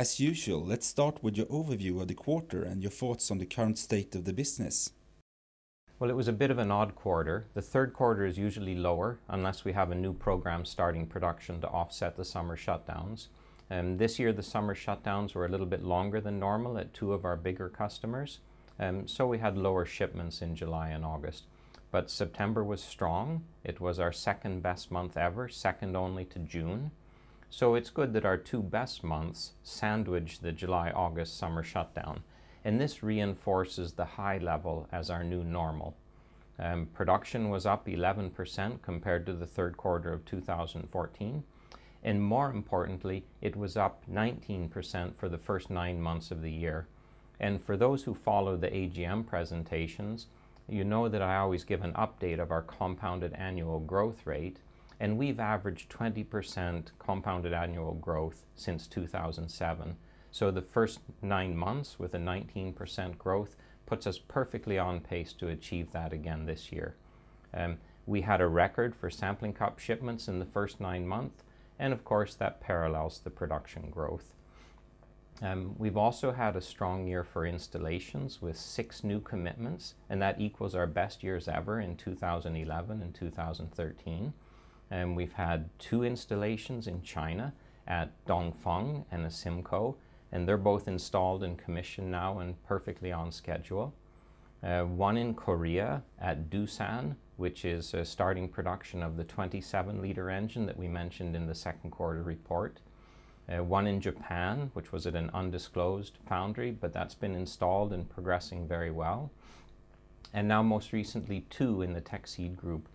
As usual, let's start with your overview of the quarter and your thoughts on the current state of the business. Well, it was a bit of an odd quarter. The third quarter is usually lower unless we have a new program starting production to offset the summer shutdowns. Um, this year, the summer shutdowns were a little bit longer than normal at two of our bigger customers, um, so we had lower shipments in July and August. But September was strong. It was our second best month ever, second only to June. So it's good that our two best months sandwich the July August summer shutdown. And this reinforces the high level as our new normal. Um, production was up 11% compared to the third quarter of 2014 and more importantly, it was up 19% for the first nine months of the year. And for those who follow the AGM presentations, you know that I always give an update of our compounded annual growth rate, and we've averaged 20% compounded annual growth since 2007. So the first nine months with a 19% growth puts us perfectly on pace to achieve that again this year. Um, we had a record for sampling cup shipments in the first nine months, and of course that parallels the production growth. Um, we've also had a strong year for installations with six new commitments, and that equals our best years ever in 2011 and 2013. And we've had two installations in China at Dongfeng and Asimco, and they're both installed and commissioned now and perfectly on schedule. Uh, one in Korea at Doosan, which is uh, starting production of the 27 liter engine that we mentioned in the second quarter report. Uh, one in Japan, which was at an undisclosed foundry, but that's been installed and progressing very well. And now, most recently, two in the Teksid group.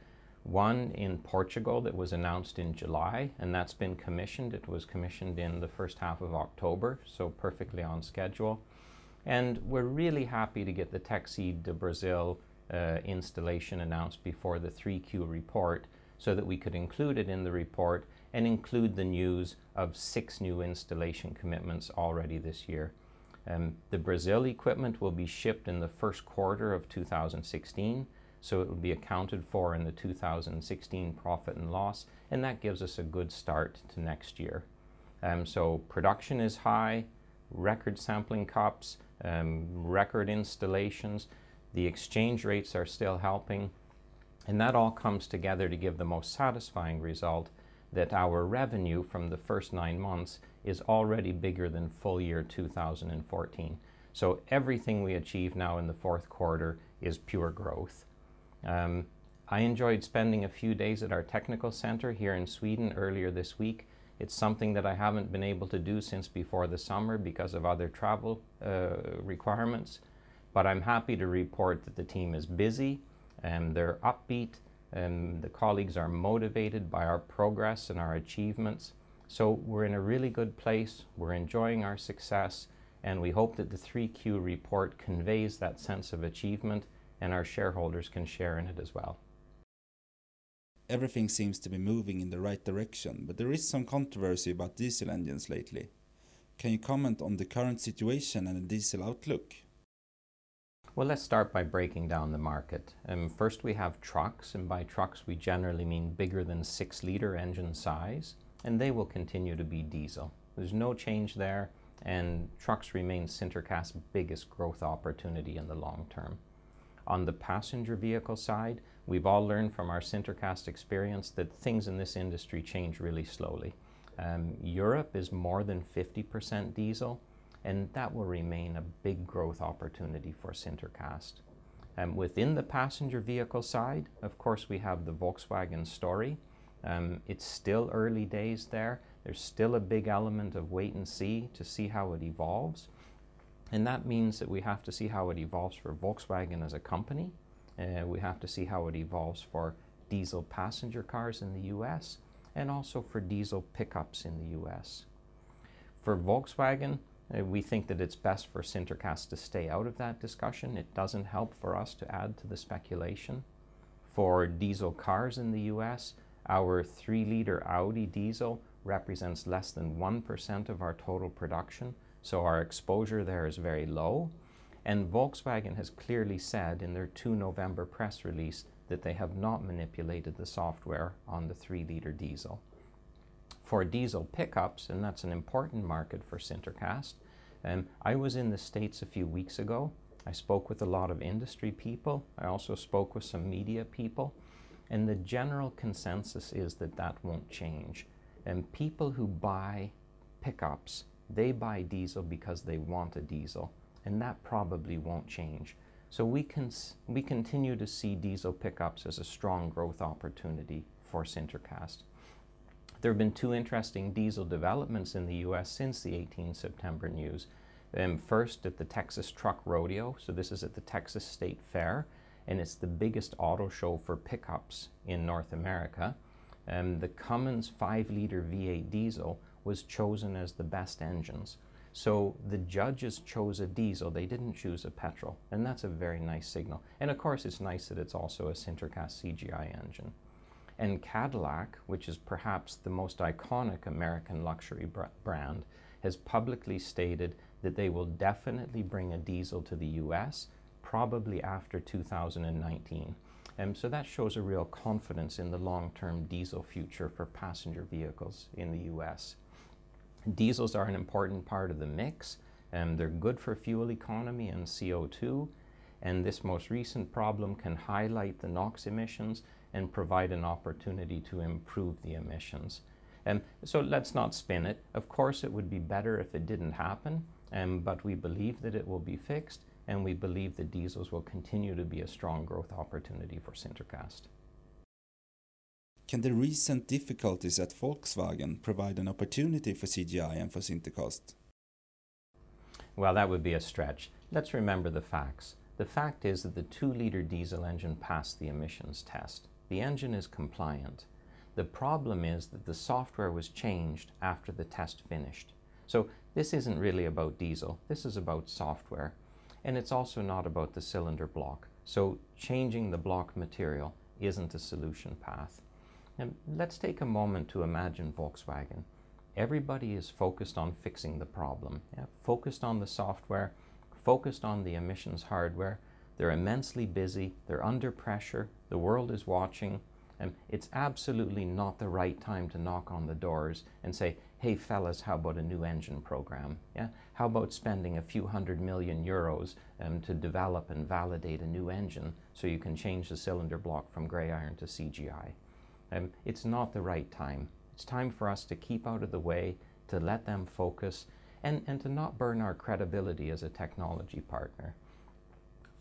One in Portugal that was announced in July, and that's been commissioned. It was commissioned in the first half of October, so perfectly on schedule. And we're really happy to get the Teksid de Brazil uh, installation announced before the 3Q report so that we could include it in the report and include the news of six new installation commitments already this year. Um, the Brazil equipment will be shipped in the first quarter of 2016, so it will be accounted for in the 2016 profit and loss, and that gives us a good start to next year. Um, so production is high, record sampling cups, um, record installations. The exchange rates are still helping. And that all comes together to give the most satisfying result that our revenue from the first nine months is already bigger than full year 2014. So everything we achieve now in the fourth quarter is pure growth. Um, I enjoyed spending a few days at our technical center here in Sweden earlier this week. It's something that I haven't been able to do since before the summer because of other travel uh, requirements. But I'm happy to report that the team is busy and they're upbeat and the colleagues are motivated by our progress and our achievements. So we're in a really good place, we're enjoying our success, and we hope that the 3Q report conveys that sense of achievement and our shareholders can share in it as well. Everything seems to be moving in the right direction, but there is some controversy about diesel engines lately. Can you comment on the current situation and the diesel outlook? Well, let's start by breaking down the market. Um, first, we have trucks, and by trucks, we generally mean bigger than six liter engine size, and they will continue to be diesel. There's no change there, and trucks remain Sintercast's biggest growth opportunity in the long term. On the passenger vehicle side, we've all learned from our Sintercast experience that things in this industry change really slowly. Um, Europe is more than 50% diesel, and that will remain a big growth opportunity for Sintercast. Um, within the passenger vehicle side, of course, we have the Volkswagen story. Um, it's still early days there. There's still a big element of wait and see to see how it evolves. And that means that we have to see how it evolves for Volkswagen as a company. Uh, we have to see how it evolves for diesel passenger cars in the US and also for diesel pickups in the US. For Volkswagen, uh, we think that it's best for Sintercast to stay out of that discussion. It doesn't help for us to add to the speculation. For diesel cars in the US, our 3 liter Audi diesel represents less than 1% of our total production, so our exposure there is very low. And Volkswagen has clearly said in their 2 November press release that they have not manipulated the software on the 3 liter diesel. for diesel pickups, and that's an important market for Sintercast. Um, I was in the States a few weeks ago. I spoke with a lot of industry people. I also spoke with some media people. And the general consensus is that that won't change. And people who buy pickups, they buy diesel because they want a diesel. And that probably won't change. So we, cons- we continue to see diesel pickups as a strong growth opportunity for Sintercast. There have been two interesting diesel developments in the US since the 18 September news. Um, first, at the Texas Truck Rodeo, so this is at the Texas State Fair, and it's the biggest auto show for pickups in North America. Um, the Cummins 5 liter V8 diesel was chosen as the best engines. So the judges chose a diesel, they didn't choose a petrol, and that's a very nice signal. And of course, it's nice that it's also a Sintercast CGI engine. And Cadillac, which is perhaps the most iconic American luxury br- brand, has publicly stated that they will definitely bring a diesel to the US, probably after 2019. Um, so that shows a real confidence in the long term diesel future for passenger vehicles in the US. Diesels are an important part of the mix. Um, they're good for fuel economy and CO2, and this most recent problem can highlight the NOx emissions and provide an opportunity to improve the emissions. Um, so let's not spin it. Of course, it would be better if it didn't happen, um, but we believe that it will be fixed, and we believe that diesels will continue to be a strong growth opportunity for Sintercast. Can the recent difficulties at Volkswagen provide an opportunity for CGI and for Sintercast? Well, that would be a stretch. Let's remember the facts. The fact is that the 2 litre diesel engine passed the emissions test. The engine is compliant. The problem is that the software was changed after the test finished. So this isn't really about diesel, this is about software. And it's also not about the cylinder block. So changing the block material isn't a solution path. And let's take a moment to imagine Volkswagen. Everybody is focused on fixing the problem, yeah? focused on the software, focused on the emissions hardware, they're immensely busy, they're under pressure, the world is watching, and it's absolutely not the right time to knock on the doors and say, hey fellas, how about a new engine program? Yeah? How about spending a few hundred million euros um, to develop and validate a new engine so you can change the cylinder block from gray iron to CGI? Um, it's not the right time. It's time for us to keep out of the way, to let them focus, and, and to not burn our credibility as a technology partner.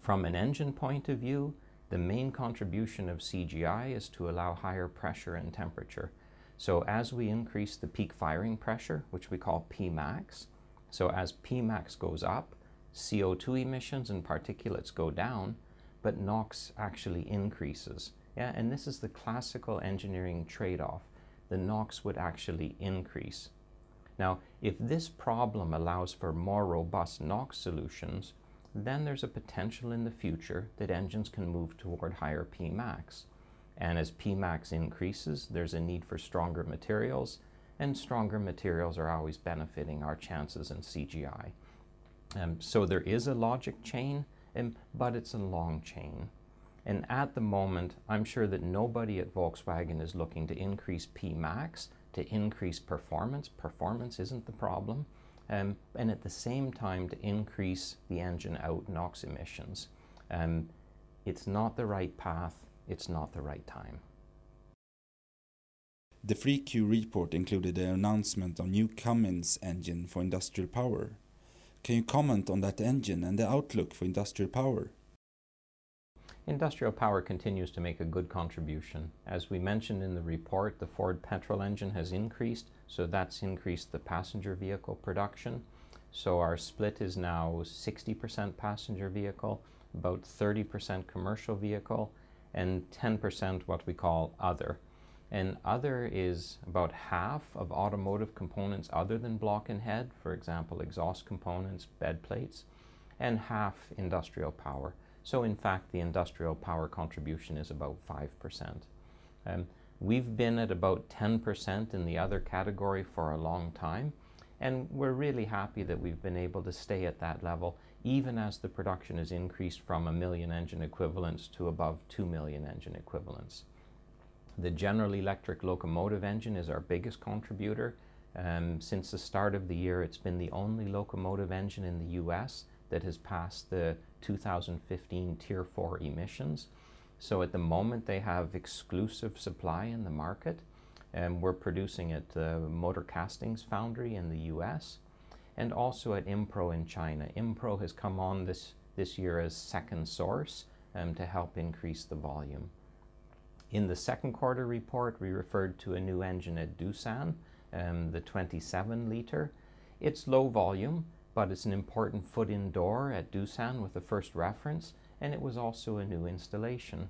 From an engine point of view, the main contribution of CGI is to allow higher pressure and temperature. So as we increase the peak firing pressure, which we call Pmax, so as Pmax goes up, CO2 emissions and particulates go down, but NOx actually increases. Yeah, and this is the classical engineering trade-off. The NOx would actually increase. Now, if this problem allows for more robust NOx solutions, then there's a potential in the future that engines can move toward higher Pmax. And as Pmax increases, there's a need for stronger materials, and stronger materials are always benefiting our chances in CGI. Um, so there is a logic chain, um, but it's a long chain. And at the moment, I'm sure that nobody at Volkswagen is looking to increase Pmax to increase performance. Performance isn't the problem um, and at the same time to increase the engine out NOx emissions. Um, it's not the right path, it's not the right time. The 3Q report included an announcement on new Cummins engine for industrial power. Can you comment on that engine and the outlook for industrial power? Industrial power continues to make a good contribution. As we mentioned in the report, the Ford petrol engine has increased, so that's increased the passenger vehicle production. So our split is now 60% passenger vehicle, about 30% commercial vehicle, and 10% what we call other. And other is about half of automotive components other than block and head, for example, exhaust components, bed plates, and half industrial power. So in fact, the industrial power contribution is about 5%. Um, we've been at about 10% in the other category for a long time, and we're really happy that we've been able to stay at that level even as the production has increased from a million engine equivalents to above 2 million engine equivalents. The General Electric locomotive engine is our biggest contributor. Um, since the start of the year, it's been the only locomotive engine in the US that has passed the 2015 Tier 4 emissions. So at the moment, they have exclusive supply in the market. And we're producing at the Motor Castings Foundry in the US and also at Impro in China. Impro has come on this, this year as second source um, to help increase the volume. In the second quarter report, we referred to a new engine at Doosan, um, the 27 litre. It's low volume, but it's an important foot in door at Doosan with the first reference, and it was also a new installation.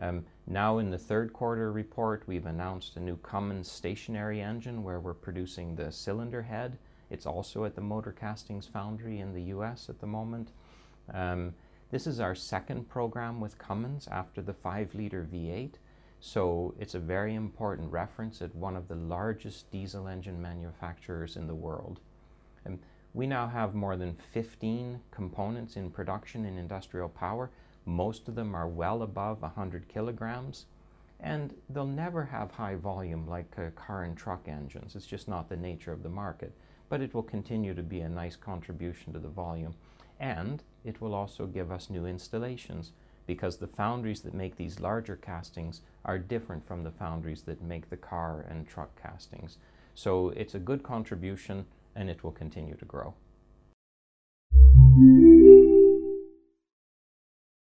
Um, now, in the third quarter report, we've announced a new Cummins stationary engine where we're producing the cylinder head. It's also at the Motor Castings Foundry in the US at the moment. Um, this is our second program with Cummins after the 5 litre V8, so it's a very important reference at one of the largest diesel engine manufacturers in the world. Um, we now have more than 15 components in production in industrial power most of them are well above 100 kilograms, and they'll never have high volume like uh, car and truck engines. It's just not the nature of the market. But it will continue to be a nice contribution to the volume. And it will also give us new installations because the foundries that make these larger castings are different from the foundries that make the car and truck castings. So it's a good contribution and it will continue to grow.